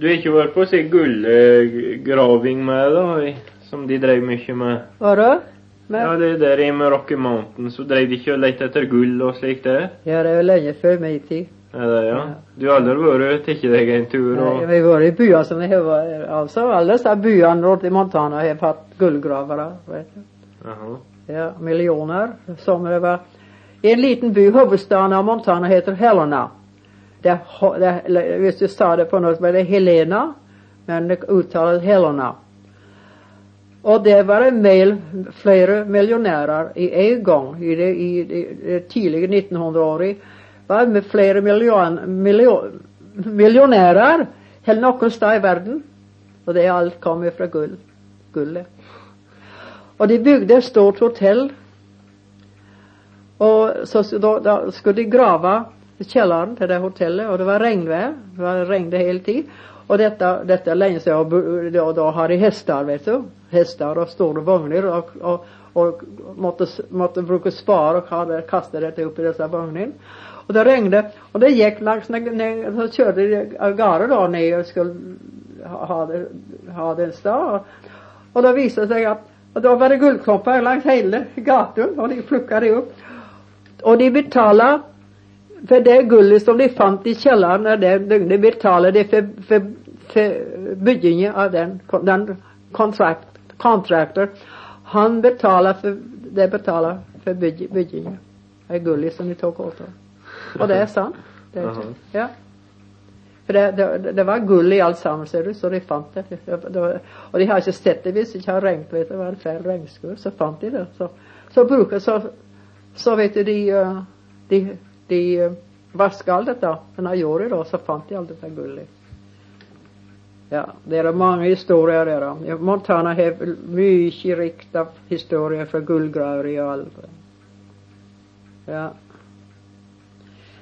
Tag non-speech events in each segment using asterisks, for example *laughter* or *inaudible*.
Du har ikke vært på si gullgraving med, da? Som de drev mye med? Vadå? Men, Ja, det der i med Rocky Mountain, så drev de ikke og lette etter gull og slikt det? ja, det er jo lenge før min tid. Er det, ja? Du har aldri vært tatt deg en tur Nei, vi har vært i byer som har vært Altså, alle disse byene rundt i Montana har hatt gullgravere. vet du. Jaha. Ja, millioner. Som det var I en liten by, hovedstaden av Montana, heter Helena. Det, det, hvis du sa det på noe, så var det Helena, men det uttales Helena. Og det var en mel, flere millionærer i en gang i det, i det, tidlige 1900-året. var det flere million, million, millionærer enn noen sted i verden. Og det alt kom fra gull. gullet. Og de bygde et stort hotell. Og så da, da skulle de grave kjelleren til det hotellet, og det var regnvær. Det var regnet hele tiden. Og dette, dette lenge siden, og da, har de hester, vet du. Hester og store vogner. Og, og, og måtte, måtte bruke spar og kaste dette i disse vognene. Og det regnet, og det gikk langs Så kjørte de av gårde da ned og skulle ha, det, ha det en sted. Og da viste det seg at og da var det gullklumper langs hele gaten, og de plukka de opp. Og de betaler for det gullet som de fant i kjelleren, er det, de betaler det for, for, for byggingen av den, den kontrakt, kontrakter. Han betaler for det betaler for byggingen byggingen av gullet som de tok av. Og det er sant. Det er, ja. For det, det, det var gull i alt sammen, ser du, så de fant det. det, det var, og de har ikke sett det hvis det ikke har regnet, vet du, det var en feil regnskur, så fant de det. Så, så bruker så, så vet du, de, eh, de, de eh, vaska alt dette, Men jeg gjorde da, så fant de alt dette gullet. Ja, det er mange historier der. Montana har mye rikt historier fra gullgraver i alt. Ja.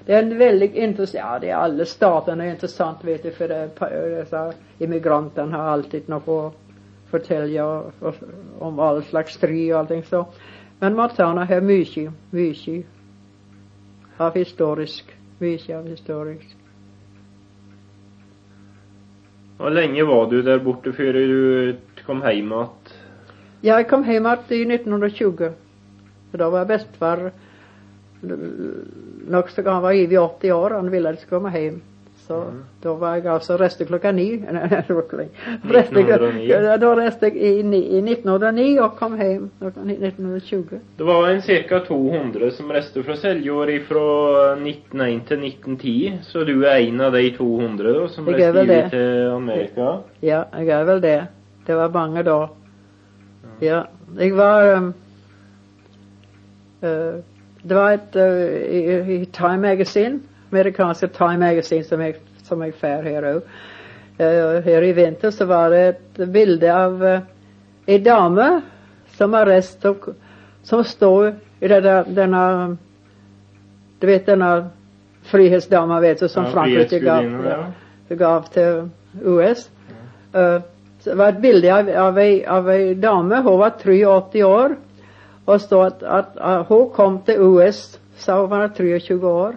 Det er en veldig interessant Ja, det er alle statene er interessant, vet du, for det, disse immigrantene har alltid noe å fortelle om all slags strid og allting så. Men Montana har mye, mye av historisk. Mye av historisk. Hvor lenge var du der borte før du kom hjem igjen? Jeg kom hjem igjen i 1920. For da var bestefar nokså han var over 80 år, han ville jeg skulle komme hjem. Så mm. da var jeg altså reiste klokka ni. *laughs* Nei, det klokka ni. Reiste, 1909. da reiste jeg i, i 1909 og kom hjem klokka 1920. Det var en ca. 200 som reiste fra Seljord fra 1901 til 1910, så du er en av de 200 da, som reiste til Amerika? Ja, jeg er vel det. Det var mange da. Ja. Jeg var um, uh, Det var et uh, i, i Time Magazine, amerikanske Time Magazine, som jeg, som jeg får her òg. her i vinter så var det et bilde av uh, ei dame som har reist og Som står i denne, denne Du vet denne frihetsdama, vet du, som Ja, Frankrike gav, ja. gav til US. Ja. Uh, det var et bilde av, av, ei, av ei dame. Hun var 83 år. Og stod at, at, at hun kom til US, sa hun var 23 år.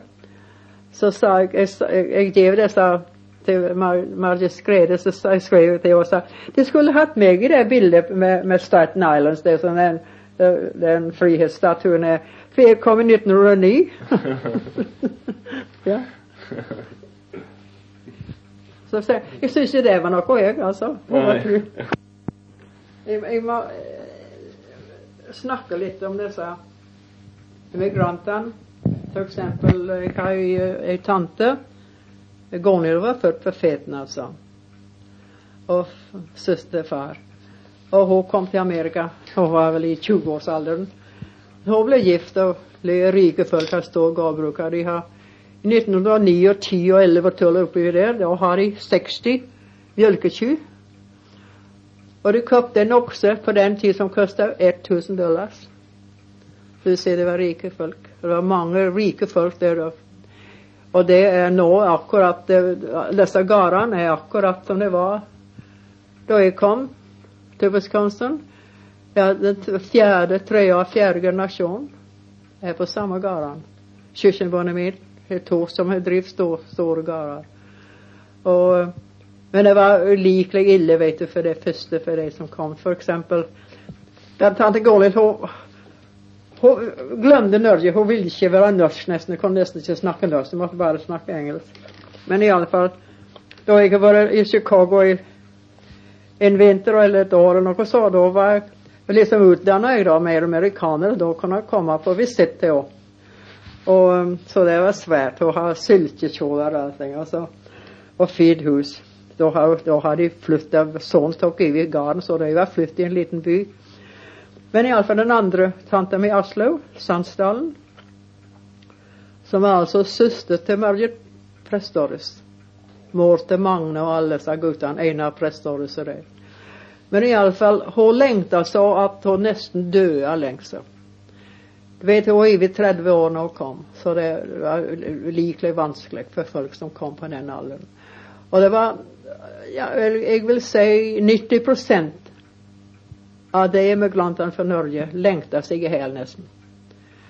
Så sa jeg Jeg, sa- jeg, jeg gav til Mar Margit Skrede, så sa- jeg skrev til henne og sa de skulle hatt meg i det bildet med, med Staten Islands, det som den, den frihetsstatuen er. For jeg kom i 1909. *laughs* ja. Så sa jeg syns ikke det var noe, jeg, altså. Jeg, jeg må eh, snakke litt om disse immigrantene. Eksempel, jeg har ei, tante. Gunhild var født på Feten, altså. Og søsterfar. Og hun kom til Amerika. Hun var vel i 20-årsalderen. Hun ble gift og ble rike folk har stor gårdbruk. De har i 1909 og 10 og 11 og 12 oppi der, da har de 60 mjølkekyr. Og de kjøpte en okse på den tid som kostet 1000 dollars. Du ser det var rike folk. Det var mange rike folk der. da. Og det er nå akkurat det- Disse gårdene er akkurat som det var da jeg kom til Wisconsin. Ja, den fjerde, tredje og fjerde generasjon er på samme gårdene. Søskenbarnet mitt er to som har drevet store, store gårder. Men det var ulikelig ille, vet du, for det første for de som kom. For eksempel den tante Gålid, hun, glemte Norge. Hun ville ikke være norsk nesten. Hun kunne nesten ikke snakke norsk. Hun måtte bare snakke engelsk. Men i alle fall, da jeg vært i Chicago i en vinter eller et år, eller noe så, da var jeg liksom utdanna jeg da mer amerikaner. Da kunne jeg komme på visitt til henne. Og, så det var svært å ha silkekjoler og allting. Altså, og fint hus. Da har, da har de flytta Sønnen tok over gården, så de var flyttet i en liten by. Men iallfall den andre tanta mi, Aslaug Sandsdalen, som var altså søster til Margit Prestorius. Mor til Magne og alle disse guttene. Einar av Prestorius og det. Men iallfall, hun lengta så at hun nesten døde av lengsel. Du vet, hun var over 30 år når hun kom, så det var likelig vanskelig for folk som kom på den alderen. Og det var, ja, jeg vil si 90 av de emigrantene fra Norge lengter seg i hjel nesten.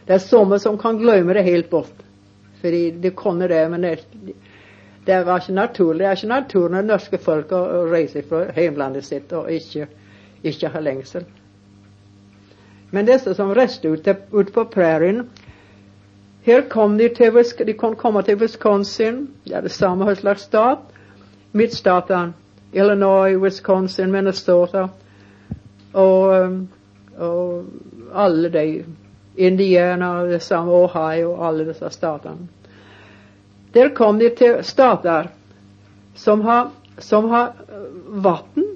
Det er somme som kan glemme det helt bort. Fordi de kunne det, men det, det var ikke naturlig. Det er ikke naturlig når norske folk å, å reise fra hjemlandet sitt og ikke, ikke ha lengsel. Men disse som reiste ut, ut på prærien Her kom de til de kan komme til Wisconsin. Det er det samme hva slags stat. Midtstatene. Illinois, Wisconsin, Minnesota og, og alle de Indiana, samme Ohio, alle disse statene. Der kom de til stater som har, som har vann.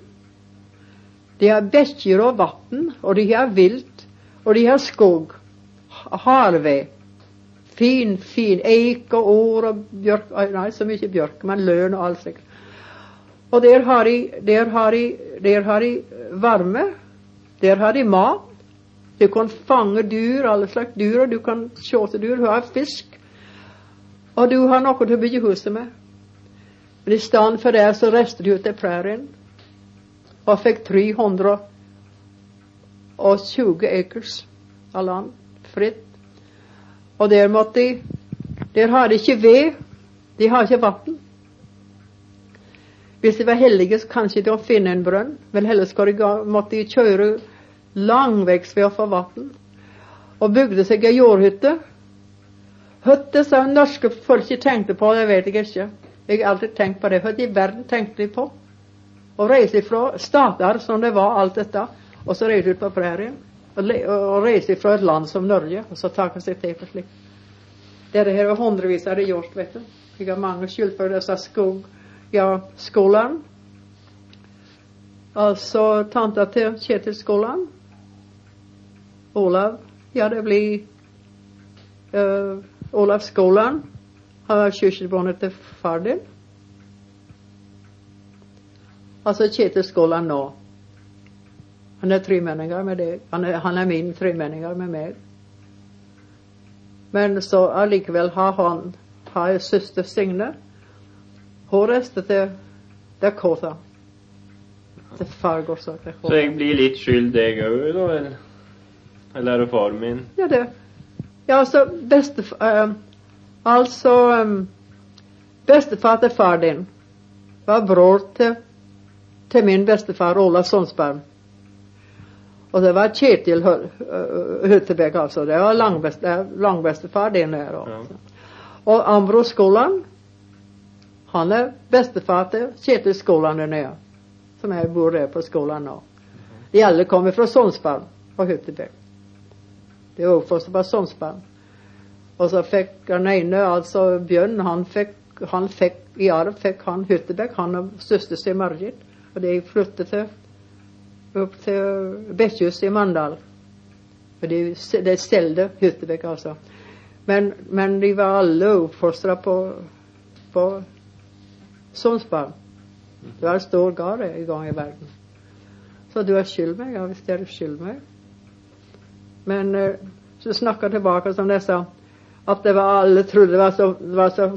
De har bekker og vann, og de har vilt, og de har skog. Harved. Fin, fin eik og år og bjørk Nei, så mye bjørk, men løn og alt slikt. Og der har de, der har de, der har de varme. Der har de mat. Du kan fange dyr, alle slags dyr, og du kan se dyr. Du har fisk. Og du har noe til å bygge huset med. Men i stedet for det så reiste de ut til prærien og fikk 320 acres av land fritt. Og der måtte de Der har de ikke ved. De har ikke vann. Hvis de var heldige, så kanskje de finne en brønn, men ellers måtte de kjøre langveis ved å få vann. Og bygde seg ei jordhytte. Hytte som norske folk ikke tenkte på, det vet jeg ikke. Jeg har alltid tenkt på det. Hva i verden tenkte de på? Å reise fra stater som det var, alt dette, og så reise ut på prærien. Og reise fra et land som Norge, og så ta seg til for slikt. Dette her var hundrevis av det gjort, vet du. Jeg har mange skyld for skog ja. Altså tanta til Kjetil Skåland. Olav. Ja, det blir uh, Olav Skåland. Han var søskenbarnet til far din. Altså Kjetil Skåland nå. Han er tremenninger med deg. Han er, han er min tremenninger med meg. Men så allikevel har han har søster Signe hun er til Det Til Fargos. Så jeg blir litt skyld, jeg òg, da? Eller, eller er det faren min? Ja, det. Ja, altså bestefar um, Altså um, Bestefar til far din var bror til, til min bestefar Ola Sonsberg. Og det var Kjetil Hyttebekk, altså. Det var langbestefar din der. Ja. Og Ambro Skoland han er bestefar til Kjetil Skåland der nede, som jeg bor der på skolen nå. De alle kommer fra Sonsberg og Hyttebekk. Det er oppfostret på Sonsberg. Og så fikk den ene, altså Bjørn, han fikk, han fikk i arv fikk han Hyttebekk, han og søster Margit. Og de flyttet til, opp til Bekkjus i Mandal. Og de, de solgte Hyttebekk, altså. Men, men, de var alle oppfostra på, på Sundsball. Du har stor gard en gang i verden. Så du har skyld meg, ja, hvis dere skylder meg. Men uh, så jeg tilbake som de sa, at det var alle trodde det var så, det var så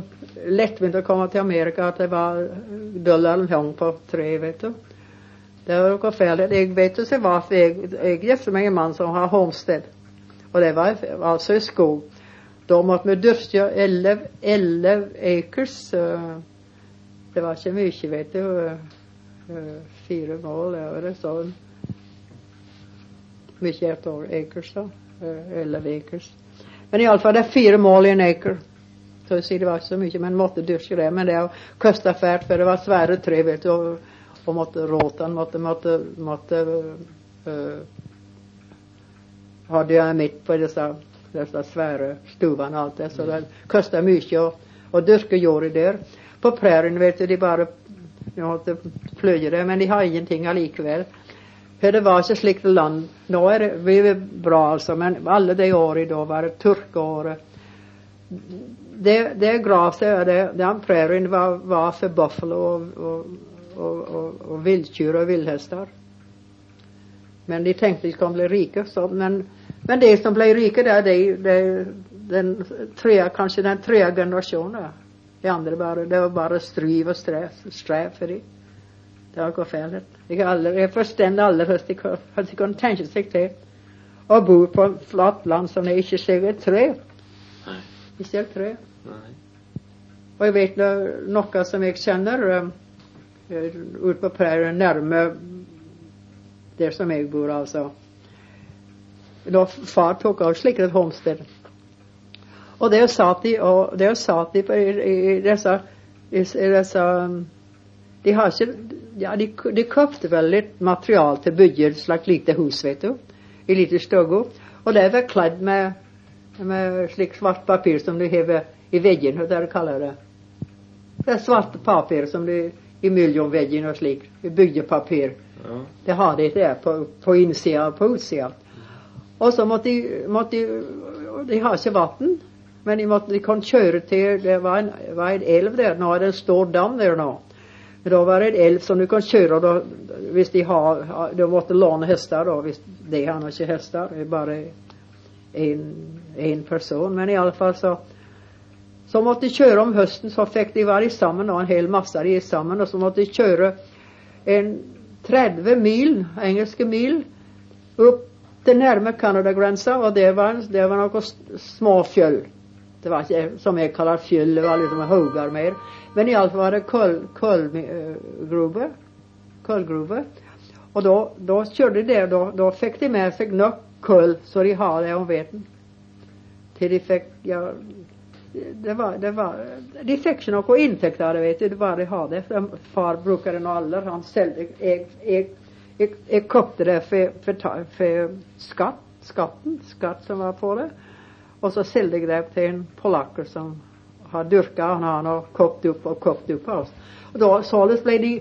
lettvint å komme til Amerika at det var dollaren hang på treet, vet du. Det var noe feil. Jeg vet ikke hvorfor jeg, jeg gifter meg en mann som har homestead. Og det var altså i skog. Da måtte vi dyrke 11 acres uh, Det var ikke mye, vet du. Eh, Fire mål, var det sånn. Mye et år, acres, da. Eh, Elleve acres. Men iallfall, det er fire mål i en acre. Så jeg sier det var ikke så mye, men måtte dyrke det. Men det kosta fælt, for det var svære tre, vet du. Og, og måtte råte måtte, måtte, måtte øh, hadde jeg midt på disse, disse svære stuene og alt det. Så det kosta mye å, å dyrke jorda der. På prærien, vet du, de bare pløye det, men de har ingenting allikevel. For det var ikke slikt land. Nå er det vi er bra, altså, men alle de årene da var det tørkeåret. Det, det gresset, det, den prærien, var, var, for buffalo og, og, og, og, villkyr og villhester. Men de tenkte de skulle bli rike. Så, men, men de som ble rike, det er de, de, den tre, kanskje den tredje generasjonen. De andre bare, det var bare stryv og strev for dem. Det var forferdelig. Jeg, aldri, jeg forstår aldri hvordan de kunne tenke seg til å bo på flatt land som de ikke ser et tre. De ser tre. Og jeg vet noe som jeg kjenner um, ute på prærien, nærme der som jeg bor, altså. Da far tok av slik et homsted. Og det satt de, og det satt de på, i, disse, i, disse um, De har ikke ja, de, de kjøpte vel litt materiale til å bygge et slags lite hus, vet du. I lite stue. Og det var kledd med, med slik svart papir som du har i veggen, hva dere kaller det. Det er svart papir som du i millionveggen og slik. Byggepapir. Ja. Det har de ikke på, på innsida og på utsida. Og så måtte de, måtte de De har ikke vann, men de, måtte, de kan kjøre til Det var en, var en elv der. Nå er det en stor dam der nå. Men Da var det en elv som du kan kjøre da, hvis de har De måtte låne hester, da, hvis de har ikke hester. Det er bare én person. Men iallfall så så måtte de kjøre om høsten, så fikk de være sammen, og en hel masse de sammen. Og så måtte de kjøre en 30 mil, engelske mil, opp til nærme Canada-grensa, og det var, det var noen små fjøll. Det var ikke som jeg kaller fjell, det var liksom hauger mer. Men iallfall var det kullgruve. Kullgruver. Og da, da kjørte de det. Da, da fikk de med seg nok kull så de har det om veten. Til de fikk ja, det var, det var, De fikk ikke noe inntekt av det, vet du. Det var de har det. Far bruker det nå alle. Han selger Jeg, jeg, jeg, jeg kjøpte det for, for, for, skatt. Skatten. Skatt som var på det. Og så det til en polakker som har dyrka han har nå kokt opp og kokt opp oss. Og da, Således ble de,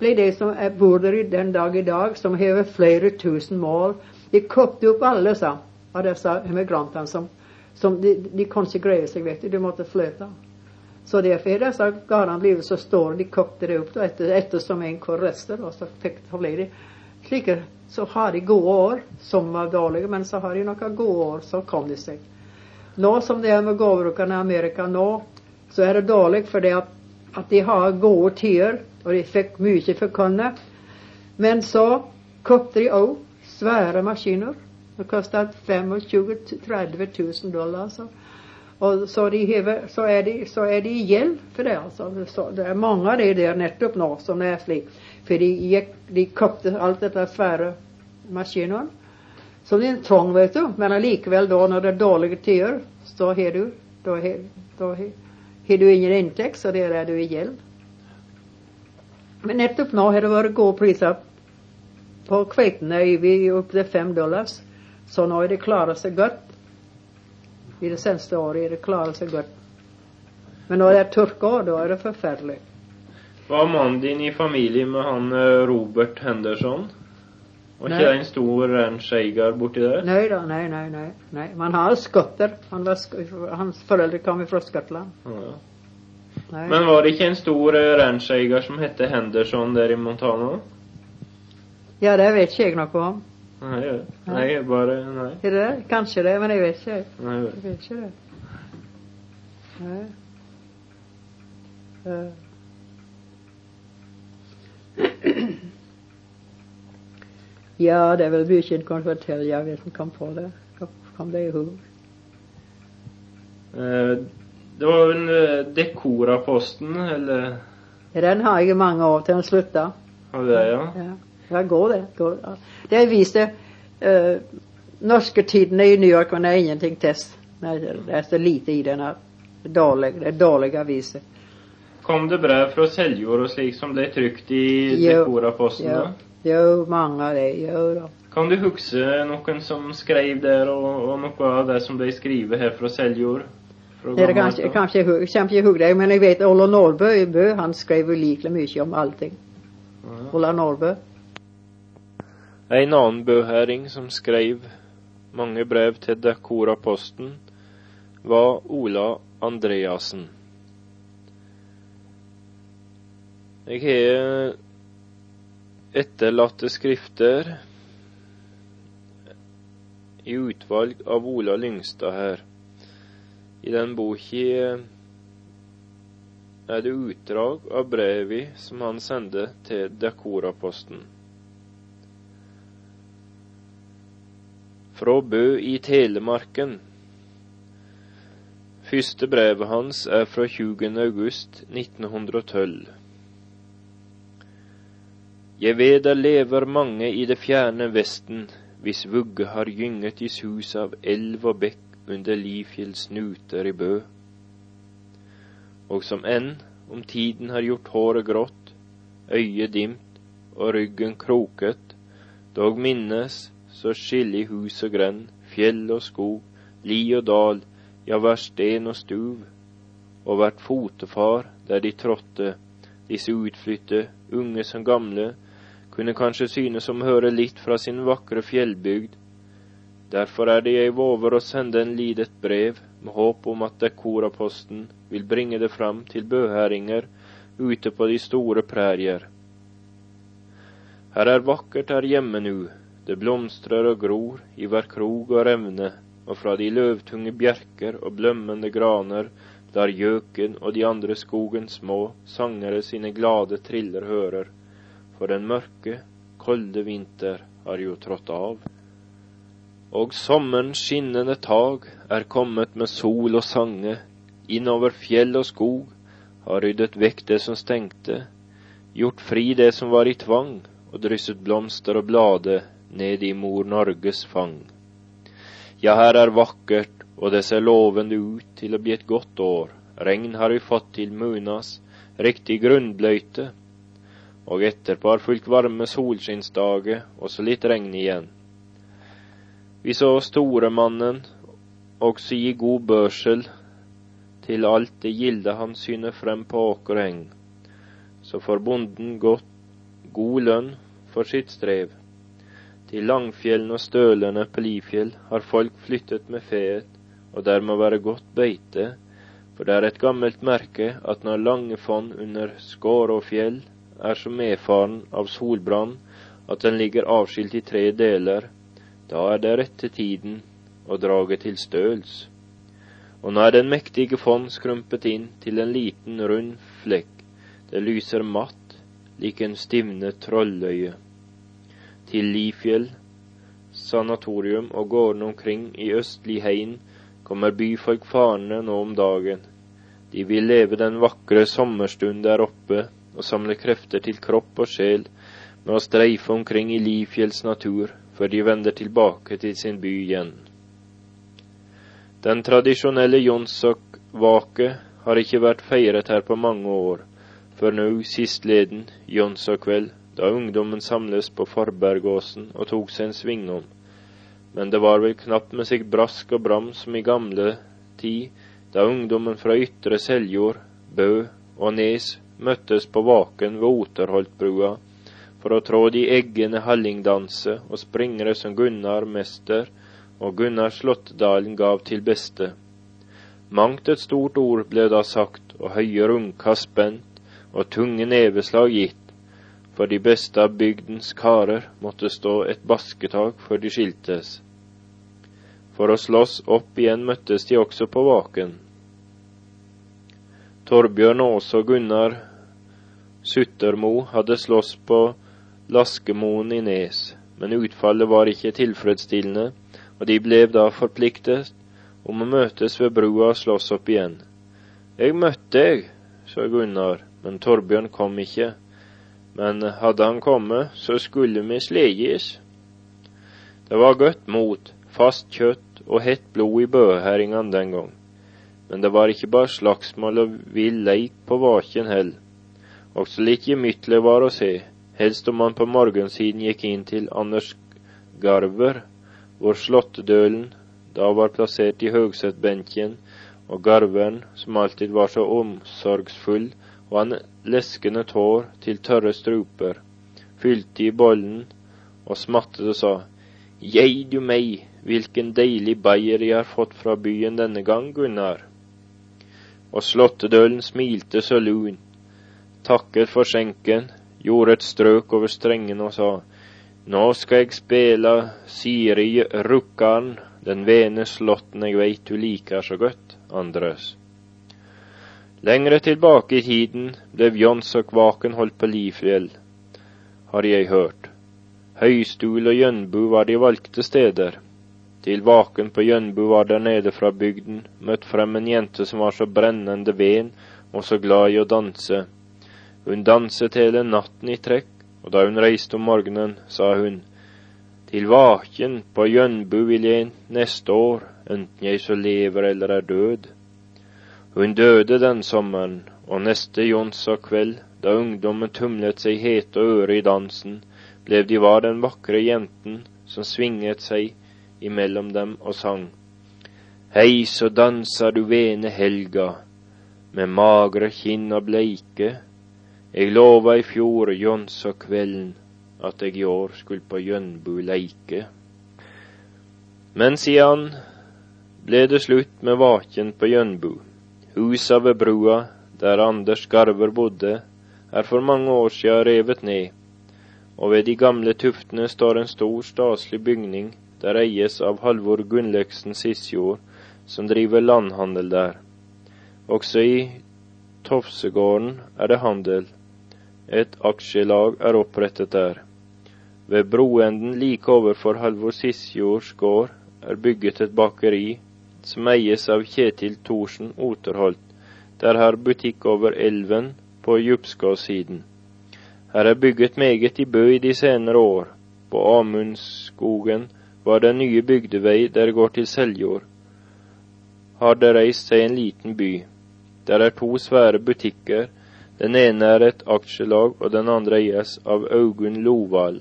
ble de som bor der den dag i dag, som har flere tusen mål, de kokte opp alle sa, av disse immigrantene som, som de, de kunne ikke greie seg, vet du. De måtte flytte. Så derfor er disse gårdene blitt så store. De kokte det opp da, etter, ettersom en hvor rester, og så fikk ble de slike. Så har de gode år, som var dårlige, men så har de noen gode år, så kom de seg. Nå som det er med gårdbrukerne i Amerika nå, så er det dårlig fordi at, at de har gode tider, og de fikk mye for kunde. Men så kjøpte de òg svære maskiner. Det kostet 25 000-30 000 dollar. Så. Og så, de hever, så, er de, så er de i gjeld for det. altså. Så det er mange av de der nettopp nå som det er slik. For de, gikk, de kjøpte alt dette svære maskinene. Så det er en tvang, vet du. Men allikevel, da, når det er dårlige tider, så har du da har, du ingen inntekt, så der er du i gjeld. Men nettopp nå har det vært gode priser på kveitene opptil fem dollars. Så nå er det klart seg godt. I det seneste året er det klart seg godt. Men når det er tørkeår, da er det forferdelig. Var mannen din i familie med han eh, Robert Henderson? Var ikke det en stor rancheier borti der? Nei da, nei, nei. nei, nei. Man har skotter. Han hans foreldre kom fra Skottland. Ja. Men var det ikke en stor eh, rancheier som het Henderson der i Montana? Ja, det vet ikke jeg noe om. Nei, ja. nei bare Nei. Er det Kanskje det, men jeg vet ikke. Nei, jeg vet ikke det. Nei. Uh. Ja, det er vel mye en kan fortelle jeg vet ikke på det. Kom det i hu? Eh, det var vel eh, Dekora-posten, eller Den har jeg i mange år til den slutta. Har du det, ja? Ja, ja går det. Går, det. Det viste uh, Norske tidene i New York, men det er ingenting test. Det er så lite i den. Dårlig, det er dårlige aviser. Kom det brev fra Seljord og slik som er trykt i Jo, Dekoraposten? Jo, da? Jo, mange av det. Jo da. Kan du huske noen som skrev der, og, og noe av det som de skriver her fra Seljord? Fra Det kanskje, kanskje jeg kommer ikke det, men jeg vet Ola Nordbø i Bø, han skrev ulikelig mye om allting. Ja. Ola Nordbø. En annen bøhæring som skrev mange brev til Dekoraposten, var Ola Andreassen. Jeg har etterlatte skrifter i utvalg av Ola Lyngstad her. I den boka er det utdrag av brevi som han sendte til Dekoraposten. Fra Bø i Telemarken. Første brevet hans er fra 20. august 1912. Jeg ved der lever mange i det fjerne Vesten, hvis vugge har gynget i sus av elv og bekk under Lifjells nuter i Bø. Og som enn om tiden har gjort håret grått, øyet dimt og ryggen kroket, dog minnes så skillig hus og grend, fjell og skog, li og dal, ja hver sten og stuv, og hvert fotefar der de trådte, disse utflytte, unge som gamle, kunne kanskje synes som høre litt fra sin vakre fjellbygd. Derfor er det jeg våger å sende en lidet brev med håp om at Dekoraposten vil bringe det fram til bøhæringer ute på de store prærier. Her er vakkert her hjemme nu, det blomstrer og gror i hver krog og revne, og fra de løvtunge bjerker og blømmende graner lar gjøken og de andre skogens små sangere sine glade triller hører, for den mørke, kolde vinter har jo trådt av. Og sommerens skinnende tag er kommet med sol og sange, innover fjell og skog, har ryddet vekk det som stengte, gjort fri det som var i tvang, og drysset blomster og blade ned i mor Norges fang. Ja, her er vakkert, og det ser lovende ut til å bli et godt år. Regn har vi fått til Munas, riktig grunnbløyte, og etterpå har fulgt varme solskinnsdager, og så litt regn igjen. Vi så storemannen også gi god børsel til alt det gilde han syner frem på åkereng. Så får bonden godt god lønn for sitt strev. Til Langfjellene og Stølene på Lifjell har folk flyttet med feet, og der må være godt beite, for det er et gammelt merke at når lange fond under skår og fjell er så medfaren av solbrann at den ligger avskilt i tre deler, da er det rette tiden å drage til støls. Og nå er den mektige fond skrumpet inn til en liten, rund flekk, det lyser matt, lik en stivnet trolløye. Til Lifjell sanatorium og gårdene omkring i østlig Hein kommer byfolk farende nå om dagen. De vil leve den vakre sommerstund der oppe og samle krefter til kropp og sjel med å streife omkring i Lifjells natur før de vender tilbake til sin by igjen. Den tradisjonelle Jonsok-vake har ikke vært feiret her på mange år, før nå sistleden Jonsok-kveld, da ungdommen samles på Forbergåsen og tok seg en svingom. Men det var vel knapt med seg brask og bram som i gamle tid, da ungdommen fra ytre Seljord, Bø og Nes møttes på Vaken ved Oterholtbrua for å trå de eggene hallingdanse og springere som Gunnar mester og Gunnar Slåttdalen gav til beste. Mangt et stort ord ble da sagt, og høye rundkast spent, og tunge neveslag gitt, for de beste av bygdens karer måtte stå et basketak før de skiltes. For å slåss opp igjen møttes de også på Vaken. Torbjørn Aas og Gunnar Suttermo hadde slåss på Laskemoen i Nes, men utfallet var ikke tilfredsstillende, og de ble da forpliktet om å møtes ved brua og slåss opp igjen. Jeg møtte deg, sa Gunnar, men Torbjørn kom ikke. Men hadde han kommet, så skulle vi sleges. Det var godt mot, fast kjøtt og hett blod i bøheringene den gang. Men det var ikke bare slagsmål og vill leik på Vaken hell. Også litt gemyttlig var å se, helst om man på morgensiden gikk inn til Anders Garver, hvor slåttedølen da var plassert i høgsettbenken, og garveren, som alltid var så omsorgsfull, og han leskende tår til tørre struper, fylte i bollen og smattet og sa, Jei du meg, hvilken deilig bayer jeg har fått fra byen denne gang, Gunnar. Og slåttedølen smilte så lun, takket for skjenken, gjorde et strøk over strengen og sa, Nå skal jeg spela Siri Rukkan, den vene slåtten jeg veit du liker så godt, Andres. Lengre tilbake i tiden ble Jons og Kvaken holdt på Lifjell, har jeg hørt. Høystul og Jønbu var de valgte steder. Til Vaken på Jønbu var der nede fra bygden møtt frem en jente som var så brennende ven og så glad i å danse. Hun danset hele natten i trekk, og da hun reiste om morgenen, sa hun, til på Jønbu vil jeg neste år, enten jeg så lever eller er død. Hun døde den sommeren, og neste Jonsa kveld, da ungdommen tumlet seg hete og øre i dansen, ble de var den vakre jenten som svinget seg imellom dem og sang. Hei, så danser du vene helga, med magre kinn og bleike, Eg lova i fjor Jonsa kvelden at eg i år skulle på Jønbu leike. Men sidan ble det slutt med vaken på Jønbu. Husa ved brua, der Anders Garver bodde, er for mange år siden revet ned, og ved de gamle tuftene står en stor, staselig bygning der eies av Halvor Gunnløksen Sisjord, som driver landhandel der. Også i Tofsegården er det handel, et aksjelag er opprettet der. Ved broenden like overfor Halvor Sisjords gård er bygget et bakeri som eies av Kjetil Thorsen Oterholt. Der har butikk over elven på Djupskåsiden. Her er bygget meget i Bø i de senere år. På Amundskogen var det nye bygdevei der går til Seljord. Har det reist seg en liten by. Der er to svære butikker den ene er et aksjelag, og den andre eies av Augunn Lovald.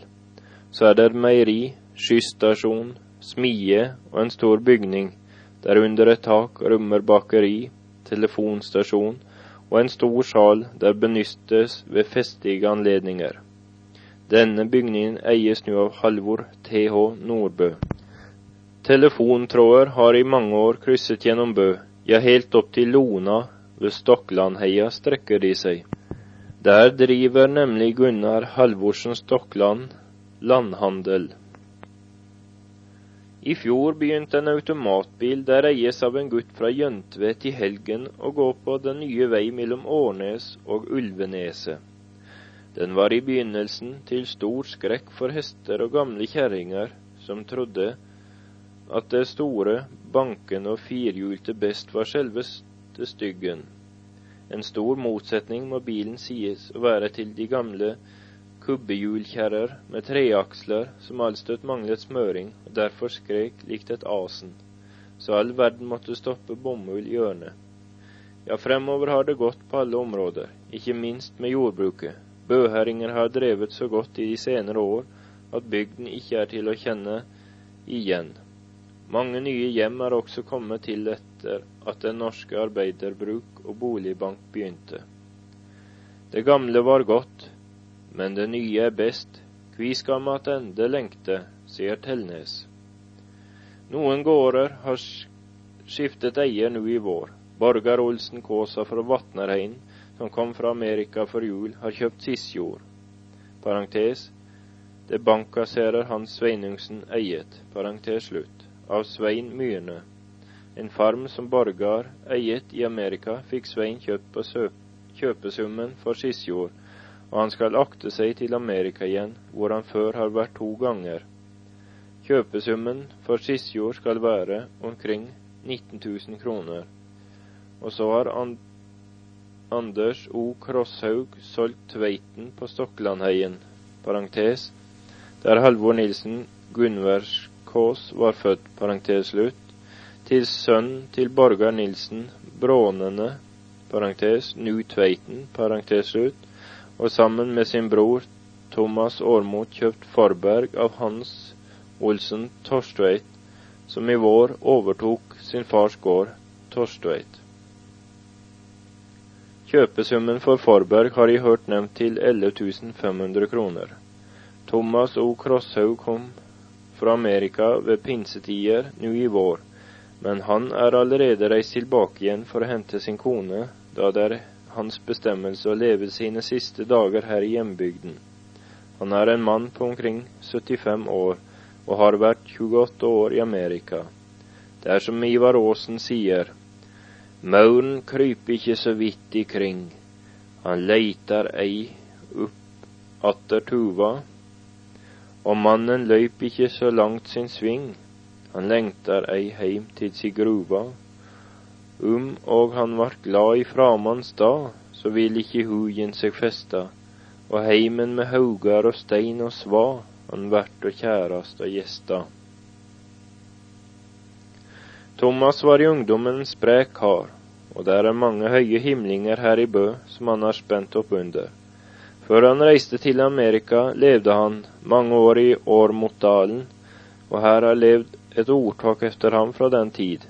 Så er det meieri, skysstasjon, smie og en stor bygning, der under et tak rommer bakeri, telefonstasjon og en stor sal der benyttes ved festlige anledninger. Denne bygningen eies nå av Halvor TH Nordbø. Telefontråder har i mange år krysset gjennom Bø, ja helt opp til Lona ved Stokklandheia strekker de seg. Der driver nemlig Gunnar Halvorsen Stokkland landhandel. I fjor begynte en automatbil der eies av en gutt fra Jøntvet i helgen å gå på den nye vei mellom Årnes og Ulveneset. Den var i begynnelsen til stor skrekk for hester og gamle kjerringer som trodde at det store, bankende og firhjulte best var selveste styggen. En stor motsetning må bilen sies å være til de gamle kubbehjulkjerrer med treaksler som allstøtt manglet smøring og derfor skrek likt et asen, så all verden måtte stoppe bomull i ørene. Ja, fremover har det gått på alle områder, ikke minst med jordbruket. Bøheringer har drevet så godt i de senere år at bygden ikke er til å kjenne igjen. Mange nye hjem er også kommet til etter at Den norske arbeiderbruk og boligbank begynte. Det gamle var godt, men det nye er best. Kvi skal attende lengte, sier Telnes. Noen gårder har skiftet eier nå i vår. Borgar Olsen Kaasa fra Vatnarheim, som kom fra Amerika for jul, har kjøpt Sisjord. Parentes. Det bankkasserer Hans Sveinungsen eiet. Parentes slutt av Svein Myrne. En farm som Borgar eiet i Amerika, fikk Svein kjøpt på kjøpesummen for Sisjord, og han skal akte seg til Amerika igjen, hvor han før har vært to ganger. Kjøpesummen for Sisjord skal være omkring 19 000 kroner, og så har Anders O. Krosshaug solgt Tveiten på Stokkelandheien, parentes, der Halvor Nilsen Gunverskås var født, parentes slutt, til sønnen til Borgar Nilsen Brånene, parentes, Nu Tveiten, parentes slutt, og sammen med sin bror Thomas Årmot kjøpt Forberg av Hans Olsen Torstveit, som i vår overtok sin fars gård, Torstveit. Kjøpesummen for Forberg har jeg hørt nevnt til 11 500 kroner. Thomas O. Krosshaug kom fra Amerika ved pinsetider nå i vår, men han er allerede reist tilbake igjen for å hente sin kone, da det er hans bestemmelse å leve sine siste dager her i hjembygden. Han er en mann på omkring 75 år og har vært 28 år i Amerika. Det er som Ivar Aasen sier, Mauren kryper ikke så vidt ikring, han leitar ei opp atter tuva, og mannen løyp ikke så langt sin sving, han lengtar ei heim til si gruva. Um og han vart glad i framans stad, så vil ikke hugen seg festa, og heimen med haugar og stein og sva, han vert å kjærast og gjesta. Thomas var i ungdommen en sprek kar, og der er mange høye himlinger her i Bø som han har spent opp under. Før han reiste til Amerika, levde han mange år i Årmotdalen, og her har levd et ordtak efter ham fra den tid.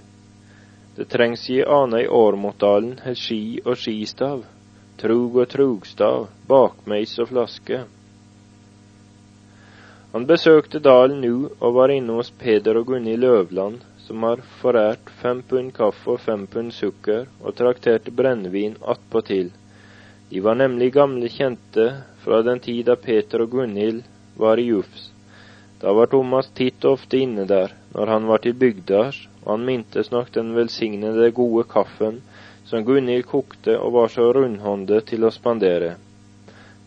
Det trengs i ane i Årmotdalen et ski og skistav, trug og trugstav, bakmeis og flaske. Han besøkte dalen nu og var inne hos Peder og Gunni Løvland, som har forært fem pund kaffe og fem pund sukker, og trakterte brennevin attpåtil. De var nemlig gamle kjente fra den tid da Peter og Gunhild var i Jufs. Da var Thomas titt og ofte inne der, når han var til bygdas, og han mintes nok den velsignede gode kaffen som Gunhild kokte og var så rundhåndet til å spandere.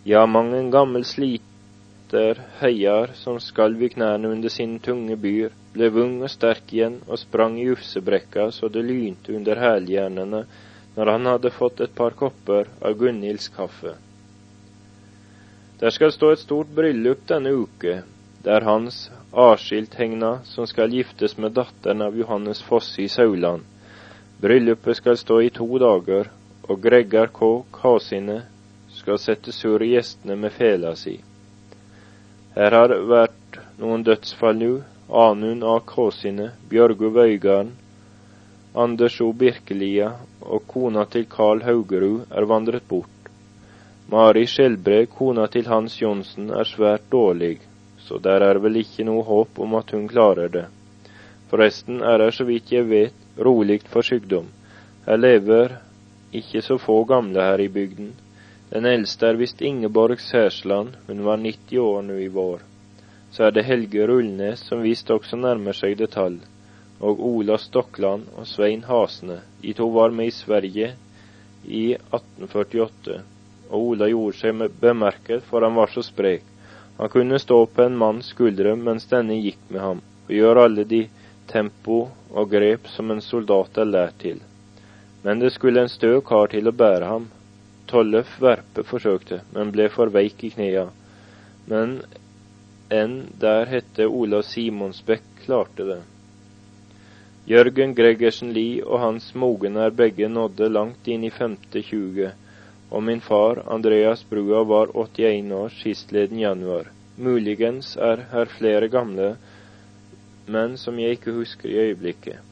Ja, mang en gammel sliter heiar som skalv i knærne under sine tunge byr, ble vung og sterk igjen og sprang i ufsebrekka så det lynte under hælhjernene når han hadde fått et par kopper av Gunhilds kaffe. Der skal stå et stort bryllup denne uke, der Hans Askildhegna som skal giftes med datteren av Johannes Fosse i Sauland. Bryllupet skal stå i to dager, og Greggar K. Kasine skal sette surr gjestene med fela si. Her har vært noen dødsfall nå, Anund A. Kåsine, Bjørgo Vøygarden, Anders O. Birkelia og kona til Karl Haugerud er vandret bort. Mari Skjelbre, kona til Hans Johnsen, er svært dårlig, så der er vel ikke noe håp om at hun klarer det. Forresten er det, så vidt jeg vet, rolig for sykdom. Her lever ikke så få gamle her i bygden. Den eldste er visst Ingeborg Sæsland, hun var 90 år nå i vår så er det Helge Rullnes som visst også nærmer seg detalj, og Ola Stokland og Svein Hasne. De to var med i Sverige i 1848, og Ola gjorde seg bemerket, for han var så sprek. Han kunne stå på en manns skuldre mens denne gikk med ham, og gjøre alle de tempo og grep som en soldat er lært til. Men det skulle en stø kar til å bære ham. Tollef Verpe forsøkte, men ble for veik i knea. Men enn der hette Olav Simonsbekk klarte det. Jørgen Gregersen Lie og Hans Mogen er begge nådde langt inn i femte tjuge, og min far Andreas Brua var 81 år sistleden januar. Muligens er her flere gamle, men som jeg ikke husker i øyeblikket.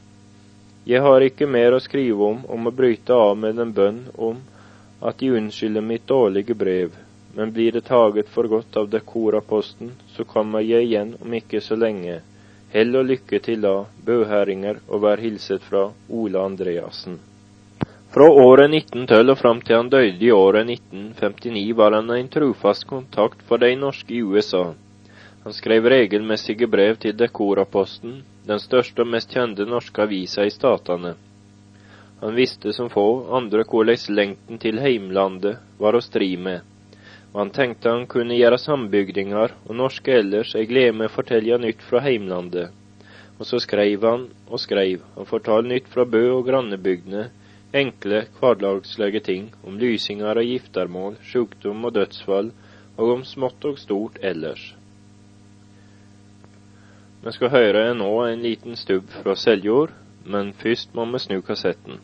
Jeg har ikke mer å skrive om om å bryte av med en bønn om at de unnskylder mitt dårlige brev, men blir det taget for godt av dekoraposten, så kommer jeg igjen om ikke så lenge. Hell og lykke til da, bøhæringer, og vær hilset fra Ole Andreassen. Fra året 1912 og fram til han døde i året 1959 var han en trufast kontakt for de norske i USA. Han skrev regelmessige brev til Dekoraposten, den største og mest kjente norske avisa i statene. Han visste som få andre hvordan lengten til heimlandet var å stri med og han tenkte han kunne gjøre sambygdinger og norske ellers ei glede med å fortelle nytt fra heimlandet. Og så skreiv han og skreiv, han fortalte nytt fra Bø og grannebygdene, Enkle, hverdagslige ting om lysinger og giftermål, sjukdom og dødsfall, og om smått og stort ellers. Vi skal høre nå en liten stubb fra Seljord, men først må vi snu kassetten.